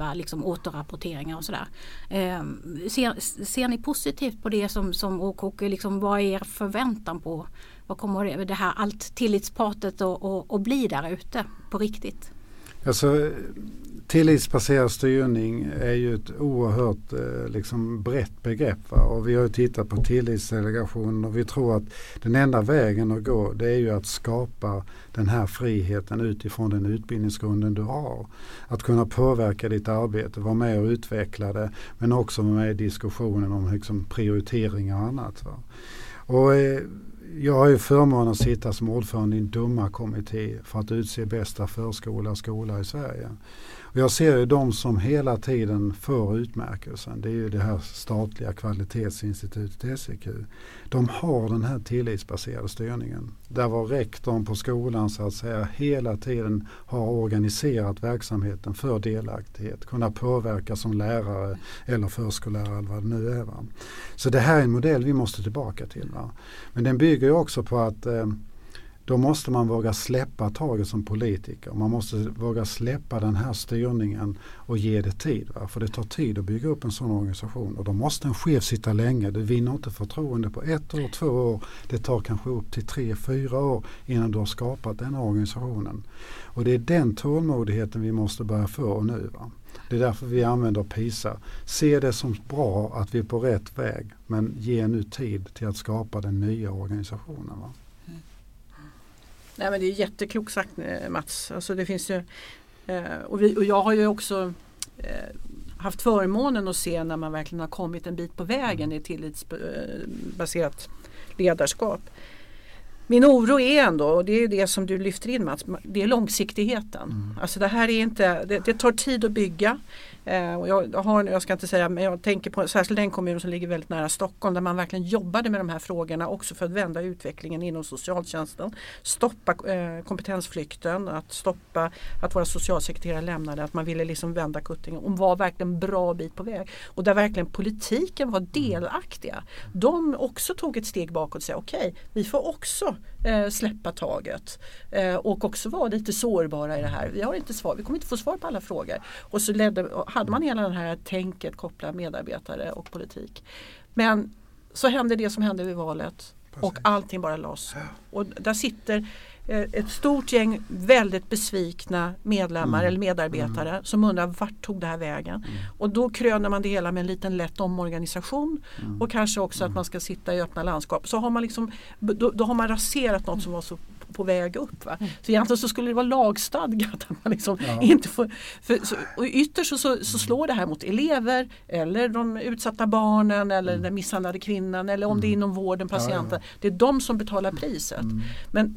skriva liksom, återrapporteringar och sådär. Eh, ser, ser ni positivt på det som, som och, och liksom, vad är er förväntan på vad kommer det, det här allt tillitspratet att bli där ute på riktigt? Alltså, tillitsbaserad styrning är ju ett oerhört eh, liksom brett begrepp. Va? Och vi har ju tittat på tillitsdelegationen och vi tror att den enda vägen att gå det är ju att skapa den här friheten utifrån den utbildningsgrunden du har. Att kunna påverka ditt arbete, vara med och utveckla det men också vara med i diskussionen om liksom, prioriteringar och annat. Va? Och, eh, jag har ju förmånen att sitta som ordförande i en domarkommitté för att utse bästa förskola och skola i Sverige. Och jag ser ju de som hela tiden får utmärkelsen. Det är ju det här statliga kvalitetsinstitutet SEQ. De har den här tillitsbaserade styrningen. Där var rektorn på skolan så att säga hela tiden har organiserat verksamheten för delaktighet. Kunna påverka som lärare eller förskollärare eller vad det nu är. Va? Så det här är en modell vi måste tillbaka till. Va? Men den bygger ju också på att eh, då måste man våga släppa taget som politiker. Man måste våga släppa den här styrningen och ge det tid. Va? För det tar tid att bygga upp en sån organisation och då måste en chef sitta länge. Du vinner inte förtroende på ett år, två år. Det tar kanske upp till tre, fyra år innan du har skapat den här organisationen. Och det är den tålmodigheten vi måste börja få nu. Va? Det är därför vi använder PISA. Se det som bra att vi är på rätt väg men ge nu tid till att skapa den nya organisationen. Va? Nej men det är jätteklokt sagt eh, Mats. Alltså det finns ju, eh, och, vi, och jag har ju också eh, haft förmånen att se när man verkligen har kommit en bit på vägen i tillitsbaserat ledarskap. Min oro är ändå, och det är det som du lyfter in Mats, det är långsiktigheten. Mm. Alltså det här är inte, det, det tar tid att bygga. Eh, och jag, har, jag ska inte säga, men jag tänker på särskilt den kommun som ligger väldigt nära Stockholm där man verkligen jobbade med de här frågorna också för att vända utvecklingen inom socialtjänsten. Stoppa eh, kompetensflykten, att stoppa att våra socialsekreterare lämnade, att man ville liksom vända kuttingen och var verkligen en bra bit på väg. Och där verkligen politiken var delaktiga. De också tog ett steg bakåt och sa okej, vi får också eh, släppa taget eh, och också vara lite sårbara i det här. Vi, har inte svar, vi kommer inte få svar på alla frågor. Och så ledde, hade man hela det här tänket kopplat medarbetare och politik. Men så hände det som hände vid valet och allting bara lades. Och där sitter ett stort gäng väldigt besvikna medlemmar Mm. eller medarbetare som undrar vart tog det här vägen? Och då kröner man det hela med en liten lätt omorganisation Mm. och kanske också att man ska sitta i öppna landskap. Så har man liksom, då, då har man raserat något som var så på väg upp. Va? Så egentligen så skulle det vara lagstadgat att man liksom Ja. inte får, för, så, och ytterst så, så, slår det här mot elever eller de utsatta barnen eller den misshandlade kvinnan eller om det är inom vården, Mm. Ja, ja. patienten. Det är de som betalar priset. Mm. Men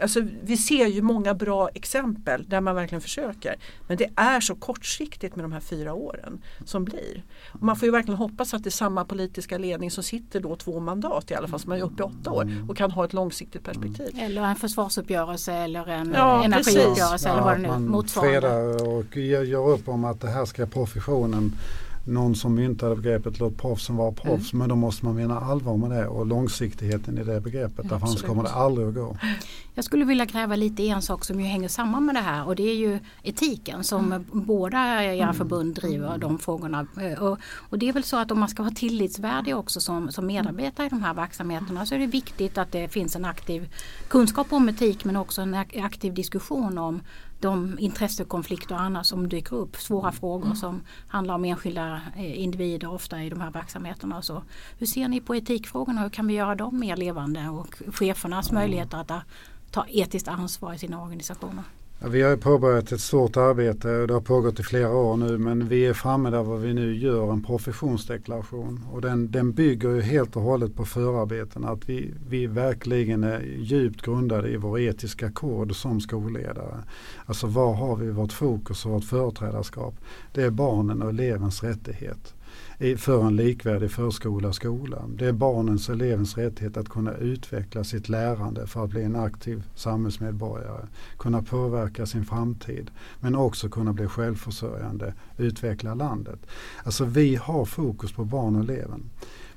alltså, vi ser ju många bra exempel där man verkligen försöker. Men det är så kortsiktigt med de här fyra åren som blir. Och man får ju verkligen hoppas att det är samma politiska ledning som sitter då två mandat i alla fall, som är uppe i åtta år och kan ha ett långsiktigt perspektiv. Eller en försvarsuppgörelse eller en Ja, energiuppgörelse eller vad det nu man motsvarande. fredar och gör upp om att det här ska professionen någon som myntade begreppet låt proffsen vara proffs men då måste man mena allvar med det och långsiktigheten i det begreppet. Därför annars kommer det aldrig att gå. Jag skulle vilja gräva lite i en sak som ju hänger samman med det här och det är ju etiken som båda era förbund driver de frågorna. Eh, Och, och det är väl så att om man ska vara tillitsvärdig också som, som medarbetare i de här verksamheterna så är det viktigt att det finns en aktiv kunskap om etik men också en ak- aktiv diskussion om de intressekonflikter och annat som dyker upp. Svåra frågor som handlar om enskilda eh, individer ofta i de här verksamheterna. Så hur ser ni på etikfrågorna? Hur kan vi göra dem mer levande och chefernas möjligheter att ta etiskt ansvar i sina organisationer? Ja, Vi har ju påbörjat ett stort arbete och det har pågått i flera år nu men vi är framme där vad vi nu gör en professionsdeklaration och den, den bygger ju helt och hållet på förarbeten att vi, vi verkligen är djupt grundade i vår etiska kod som skolledare. Alltså var har vi vårt fokus och vårt företrädarskap? Det är barnen och elevens rättighet för en likvärdig förskola och skola. Det är barnens och elevens rättighet att kunna utveckla sitt lärande för att bli en aktiv samhällsmedborgare. Kunna påverka sin framtid men också kunna bli självförsörjande, utveckla landet. Alltså vi har fokus på barn och eleven.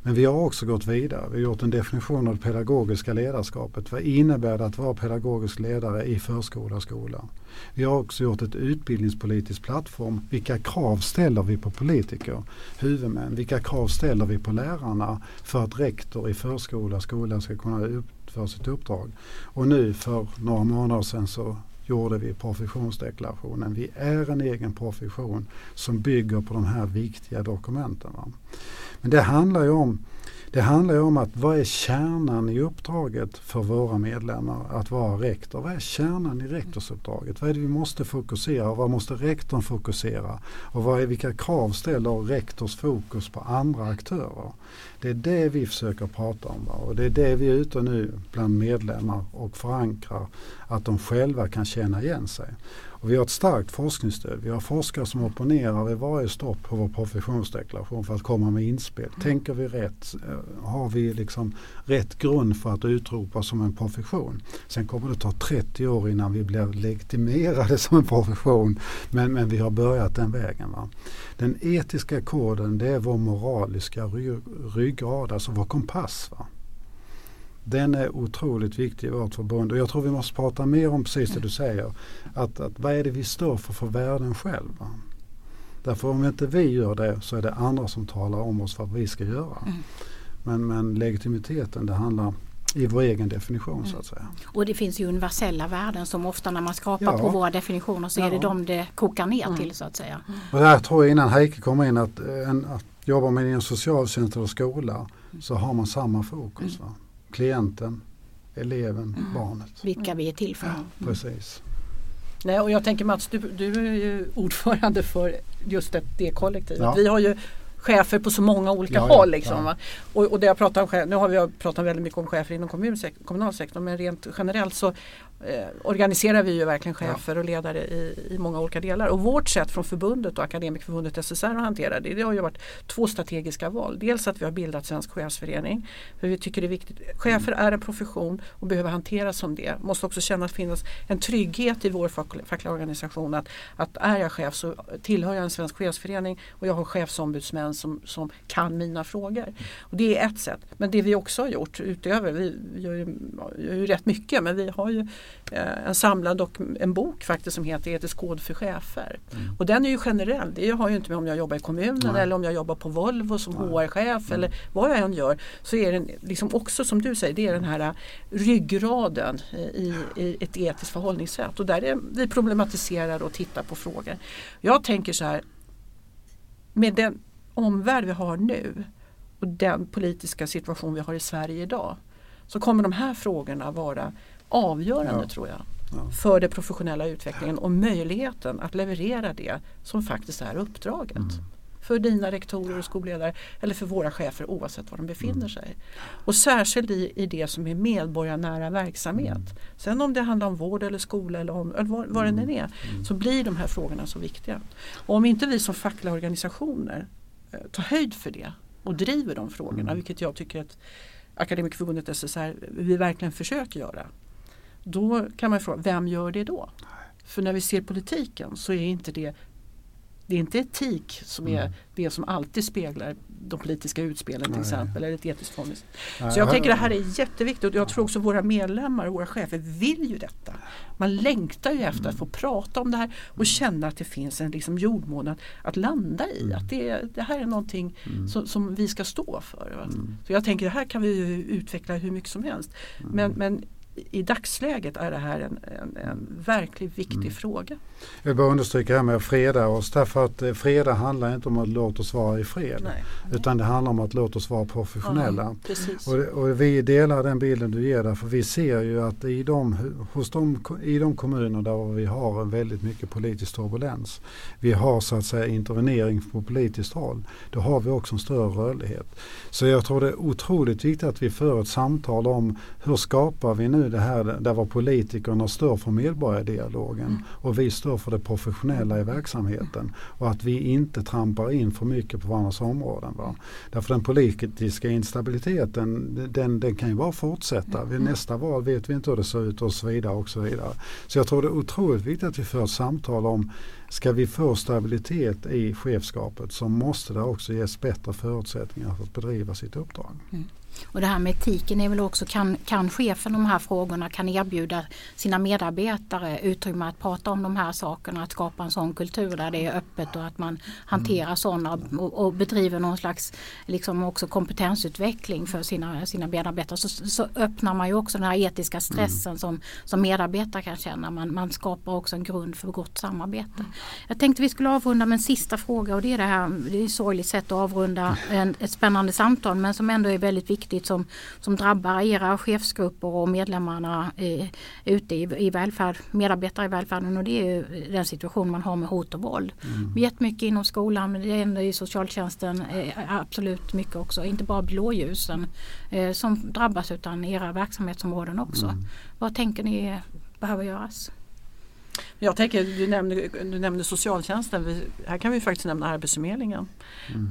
Men vi har också gått vidare. Vi har gjort en definition av det pedagogiska ledarskapet. Vad innebär det att vara pedagogisk ledare i förskola och skola? Vi har också gjort ett utbildningspolitisk plattform. Vilka krav ställer vi på politiker, huvudmän? Vilka krav ställer vi på lärarna för att rektor i förskola och skola ska kunna utföra sitt uppdrag? Och nu för några månader sedan så gjorde vi professionsdeklarationen. Vi är en egen profession som bygger på de här viktiga dokumenten. Va? Men det handlar ju om det handlar ju om att vad är kärnan i uppdraget för våra medlemmar att vara rektor? Vad är kärnan i rektorsuppdraget? Vad är det vi måste fokusera och vad måste rektorn fokusera? Och vad är, vilka krav ställer rektors fokus på andra aktörer? Det är det vi försöker prata om va? och det är det vi är ute nu bland medlemmar och förankrar att de själva kan känna igen sig. Och vi har ett starkt forskningsstöd. Vi har forskare som opponerar vid varje stopp på vår professionsdeklaration för att komma med inspel. Tänker vi rätt? Eh, Har vi liksom rätt grund för att utropa som en profession? Sen kommer det ta 30 år innan vi blir legitimerade som en profession. Men, men vi har börjat den vägen. Va? Den etiska koden det är vår moraliska ry- ryggrad, alltså vår kompass. Va? Den är otroligt viktig i vårt förbund och jag tror vi måste prata mer om precis det du säger. Att, att vad är det vi står för för värden själva? Därför om inte vi gör det så är det andra som talar om oss vad vi ska göra. Mm. Men, men legitimiteten det handlar i vår egen definition så att säga. Och det finns ju universella värden som ofta när man skrapar Ja. på våra definitioner så är det Ja. de det kokar ner till så att säga. Och där tror jag innan Heike kommer in att, eh, en, att jobba med en socialtjänst eller skola så har man samma fokus. Va? Klienten, eleven, barnet. Vilka vi är till för. Precis. Nej, och jag tänker Mats, du, du är ju ordförande för just det, det kollektivet. Ja. Vi har ju chefer på så många olika Ja, ja, håll. Liksom, ja. va? Och, och det jag pratar om, nu har vi pratat väldigt mycket om chefer inom kommunsek- kommunalsektorn men rent generellt så eh, organiserar vi ju verkligen chefer och ledare i, i många olika delar. Och vårt sätt från förbundet och Akademikerförbundet SSR att hantera det, det har ju varit två strategiska val. Dels att vi har bildat Svensk chefsförening. För vi tycker det är viktigt. Chefer är en profession och behöver hanteras som det. Måste också känna att det finns en trygghet i vår fack- fackliga organisation. Att, att är jag chef så tillhör jag en svensk chefsförening och jag har chefsombudsmän som, som kan mina frågor. Och det är ett sätt. Men det vi också har gjort utöver, vi gör ju, gör ju rätt mycket men vi har ju en samlad och en bok faktiskt som heter Etisk kod för chefer. Och den är ju generell. Det har ju inte med om jag jobbar i kommunen Nej. eller om jag jobbar på Volvo som. HR-chef eller vad jag än gör. Så är den liksom också som du säger, det är den här eh, ryggraden eh, i, i ett etiskt förhållningssätt. Och där är vi problematiserar och tittar på frågor. Jag tänker så här, med den omvärld vi har nu och den politiska situation vi har i Sverige idag så kommer de här frågorna vara avgörande Ja. tror jag Ja. för den professionella utvecklingen och möjligheten att leverera det som faktiskt är uppdraget. för dina rektorer och skolledare eller för våra chefer oavsett var de befinner sig. Och särskilt i, i det som är medborgarnära verksamhet. Sen om det handlar om vård eller skola eller, om, eller vad, vad det än är så blir de här frågorna så viktiga. Och om inte vi som fackliga organisationer eh, tar höjd för det och driver de frågorna, vilket jag tycker att Akademikerförbundet SSR vi verkligen försöker göra. Då kan man fråga, vem gör det då? För när vi ser politiken så är inte det det är inte etik som är Mm. det som alltid speglar de politiska utspelen till exempel. Eller ett etiskt. Nej, Så jag tänker det här är jätteviktigt och jag tror också våra medlemmar och våra chefer vill ju detta. Man längtar ju efter att få prata om det här och känna att det finns en liksom jordmån att, landa i. Att det, det här är någonting som, som vi ska stå för. Så jag tänker det här kan vi utveckla hur mycket som helst. Men, men i dagsläget är det här en, en, en verkligt viktig fråga. Jag vill bara understryka här med att freda oss därför att eh, freda handlar inte om att låta oss vara i fred. Nej. Utan det handlar om att låta oss vara professionella. Ja. Och, och vi delar den bilden du ger där för vi ser ju att i de, hos de, i de kommuner där vi har en väldigt mycket politisk turbulens. Vi har så att säga intervenering på politiskt håll. Då har vi också en större rörlighet. Så jag tror det är otroligt viktigt att vi för ett samtal om hur skapar vi nu det här där var politikerna står för medborgardialogen och vi står för det professionella i verksamheten. Och att vi inte trampar in för mycket på varandras områden. Va? Därför den politiska instabiliteten den, den kan ju bara fortsätta. Vid nästa val vet vi inte hur det ser ut och så vidare. och så vidare. Så jag tror det är otroligt viktigt att vi för ett samtal om Ska vi få stabilitet i chefskapet så måste det också ges bättre förutsättningar för att bedriva sitt uppdrag. Och det här med etiken är väl också, kan, kan chefen de här frågorna kan erbjuda sina medarbetare utrymme att prata om de här sakerna, att skapa en sån kultur där det är öppet och att man hanterar sådana och, och bedriver någon slags liksom också kompetensutveckling för sina, sina medarbetare. Så, så öppnar man ju också den här etiska stressen som, som medarbetare kan känna. Man, man skapar också en grund för gott samarbete. Jag tänkte vi skulle avrunda med en sista fråga och det är det här, det är ett sorgligt sätt att avrunda en, ett spännande samtal men som ändå är väldigt viktigt som, som drabbar era chefsgrupper och medlemmarna eh, ute i, i välfärd, medarbetare i välfärden och det är den situation man har med hot och våld. Mm. Jättemycket inom skolan men det ändå i socialtjänsten eh, absolut mycket också, inte bara blåljusen eh, som drabbas utan era verksamhetsområden också. Vad tänker ni behöver göras? Jag tänker, du nämnde, du nämnde socialtjänsten, vi, här kan vi faktiskt nämna Arbetsförmedlingen.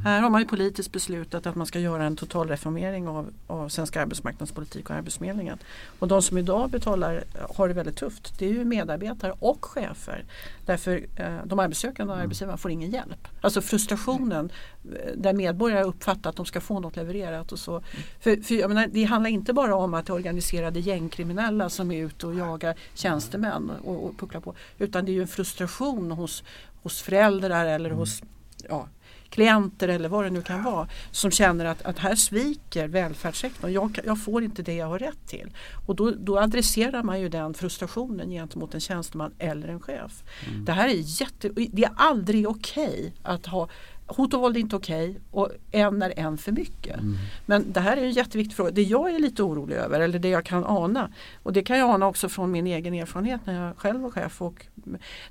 Här har man ju politiskt beslutat att man ska göra en total reformering av, av svensk arbetsmarknadspolitik och Arbetsförmedlingen. Och de som idag betalar har det väldigt tufft, det är ju medarbetare och chefer. Därför eh, de arbetssökande och arbetsgivarna får ingen hjälp. Alltså frustrationen eh, där medborgare uppfattar att de ska få något levererat och så. För, för jag menar, det handlar inte bara om att det är organiserade gängkriminella som är ute och jagar tjänstemän och, och pucklar på. Utan det är ju en frustration hos, hos föräldrar eller hos ja, klienter eller vad det nu kan vara som känner att, att här sviker välfärdssektorn. Jag, jag får inte det jag har rätt till. Och då, då adresserar man ju den frustrationen gentemot en tjänsteman eller en chef. Det här är jätte, det är aldrig okej att ha Hot och våld är inte okej och en är en för mycket. Men det här är en jätteviktig fråga. Det jag är lite orolig över eller det jag kan ana och det kan jag ana också från min egen erfarenhet när jag själv var chef. Och,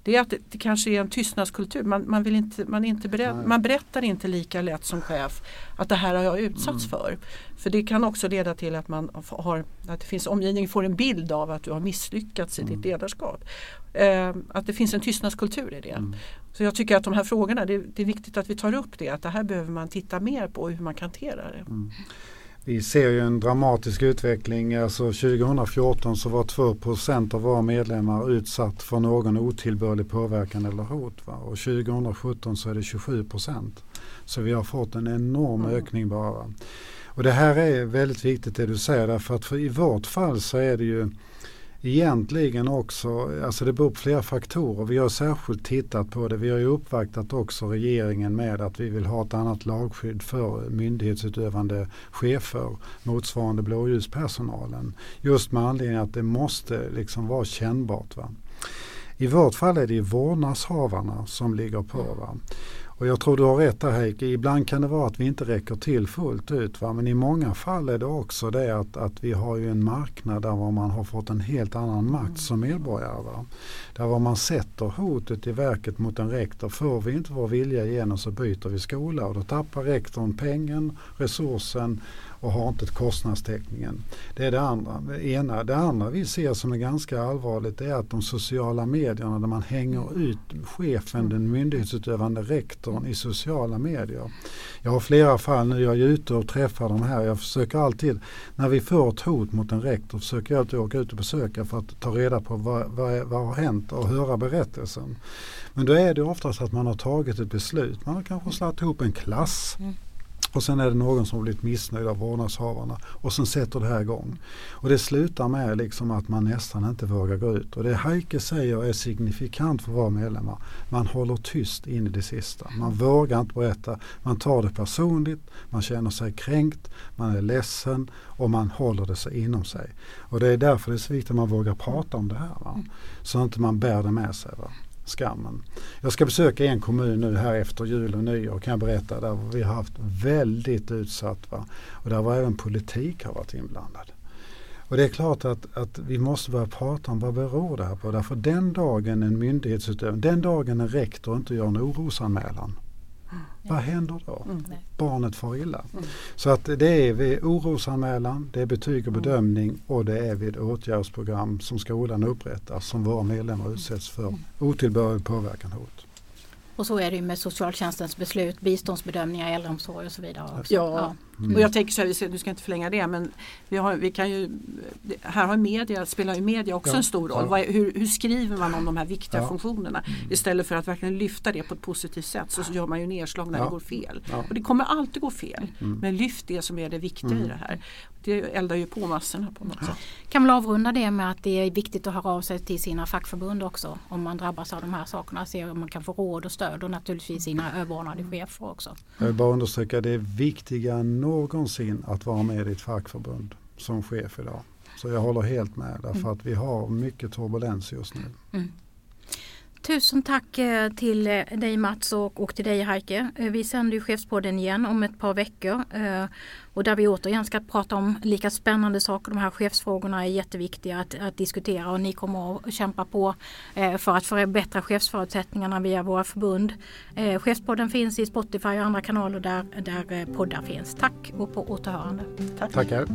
det är att det, det kanske är en tystnadskultur. Man, man, vill inte, man, inte beredd, man berättar inte lika lätt som chef att det här har jag utsatts för. För det kan också leda till att man har, att det finns omgivningen får en bild av att du har misslyckats i ditt ledarskap. Eh, att det finns en tystnadskultur i det. Så jag tycker att de här frågorna, det, det är viktigt att vi tar upp det. Att det här behöver man titta mer på hur man kan hantera det. Vi ser ju en dramatisk utveckling. Alltså 2014 så var 2% av våra medlemmar utsatt för någon otillbörlig påverkan eller hot. Va? Och 2017 så är det 27% Så vi har fått en enorm Mm. ökning bara. Och det här är väldigt viktigt det du säger därför att för i vårt fall så är det ju egentligen också, alltså det beror på flera faktorer. Vi har särskilt tittat på det. Vi har ju uppvaktat också regeringen med att vi vill ha ett annat lagskydd för myndighetsutövande chefer motsvarande blåljuspersonalen. Just med anledning att det måste liksom vara kännbart. Va? I vårt fall är det vårdnadshavarna som ligger på. Va? Och jag tror du har rätt där Heike, ibland kan det vara att vi inte räcker till fullt ut. Va? Men i många fall är det också det att, att vi har ju en marknad där man har fått en helt annan makt som medborgare. Va? Där var man sätter hotet i verket mot en rektor. Får vi inte vår vilja igenom så byter vi skola och då tappar rektorn pengen, resursen och har inte kostnadstäckningen. Det är det andra. Det, ena. det andra vi ser som är ganska allvarligt är att de sociala medierna där man hänger ut chefen, den myndighetsutövande rektorn i sociala medier. Jag har flera fall nu, jag är ute och träffar de här. Jag försöker alltid, när vi får ett hot mot en rektor, försöker jag alltid åka ut och besöka för att ta reda på vad, vad, vad har hänt och höra berättelsen. Men då är det oftast att man har tagit ett beslut. Man har kanske slagit ihop en klass. Mm. Och sen är det någon som har blivit missnöjd av vårdnadshavarna och sen sätter det här igång. Och det slutar med liksom att man nästan inte vågar gå ut. Och det Heike säger är signifikant för våra medlemmar. Man håller tyst in i det sista. Man vågar inte berätta. Man tar det personligt, man känner sig kränkt, man är ledsen och man håller det sig inom sig. Och det är därför det är så viktigt att man vågar prata om det här. Va? Så att man inte bär det med sig. Va? Skammen. Jag ska besöka en kommun nu här efter jul och nyår kan jag berätta där vi har haft väldigt utsatt. Va? Och där var även politik har varit inblandad. Och det är klart att, att vi måste börja prata om vad beror det här på. Därför den dagen en myndighetsutövning, den dagen en rektor inte gör en orosanmälan vad händer då? Mm. Barnet får illa. Mm. Så att det är vid orosanmälan, det är betyg och mm. bedömning och det är vid åtgärdsprogram som skolan upprättar som våra medlemmar utsätts för mm. otillbörlig påverkan hot. Och så är det med socialtjänstens beslut, biståndsbedömningar, äldreomsorg och så vidare. Också. Ja, ja. Mm. och jag tänker så här, du ska inte förlänga det men vi, har, vi kan ju, här har media, spelar ju media också ja. en stor roll. Ja. Är, hur, hur, skriver man om de här viktiga funktionerna? Mm. Istället för att verkligen lyfta det på ett positivt sätt så, så gör man ju nedslag när det går fel. Och det kommer alltid gå fel. Mm. Men lyft det som är det viktiga i mm. det här. Det eldar ju på massorna på något sätt. Kan man avrunda det med att det är viktigt att höra av sig till sina fackförbund också om man drabbas av de här sakerna. Se om man kan få råd och stöd och naturligtvis sina överordnade chefer också. Jag vill bara understryka det är viktigare än någonsin att vara med i ett fackförbund som chef idag. Så jag håller helt med därför mm. att vi har mycket turbulens just nu. Mm. Tusen tack eh, till eh, dig Mats och, och till dig Heike. Eh, vi sänder ju Chefspodden igen om ett par veckor och där vi återigen ska prata om lika spännande saker. De här chefsfrågorna är jätteviktiga att, att diskutera och ni kommer att kämpa på för att förbättra chefsförutsättningarna via våra förbund. Chefspodden finns i Spotify och andra kanaler där, där poddar finns. Tack och på återhörande. Tack. Tackar.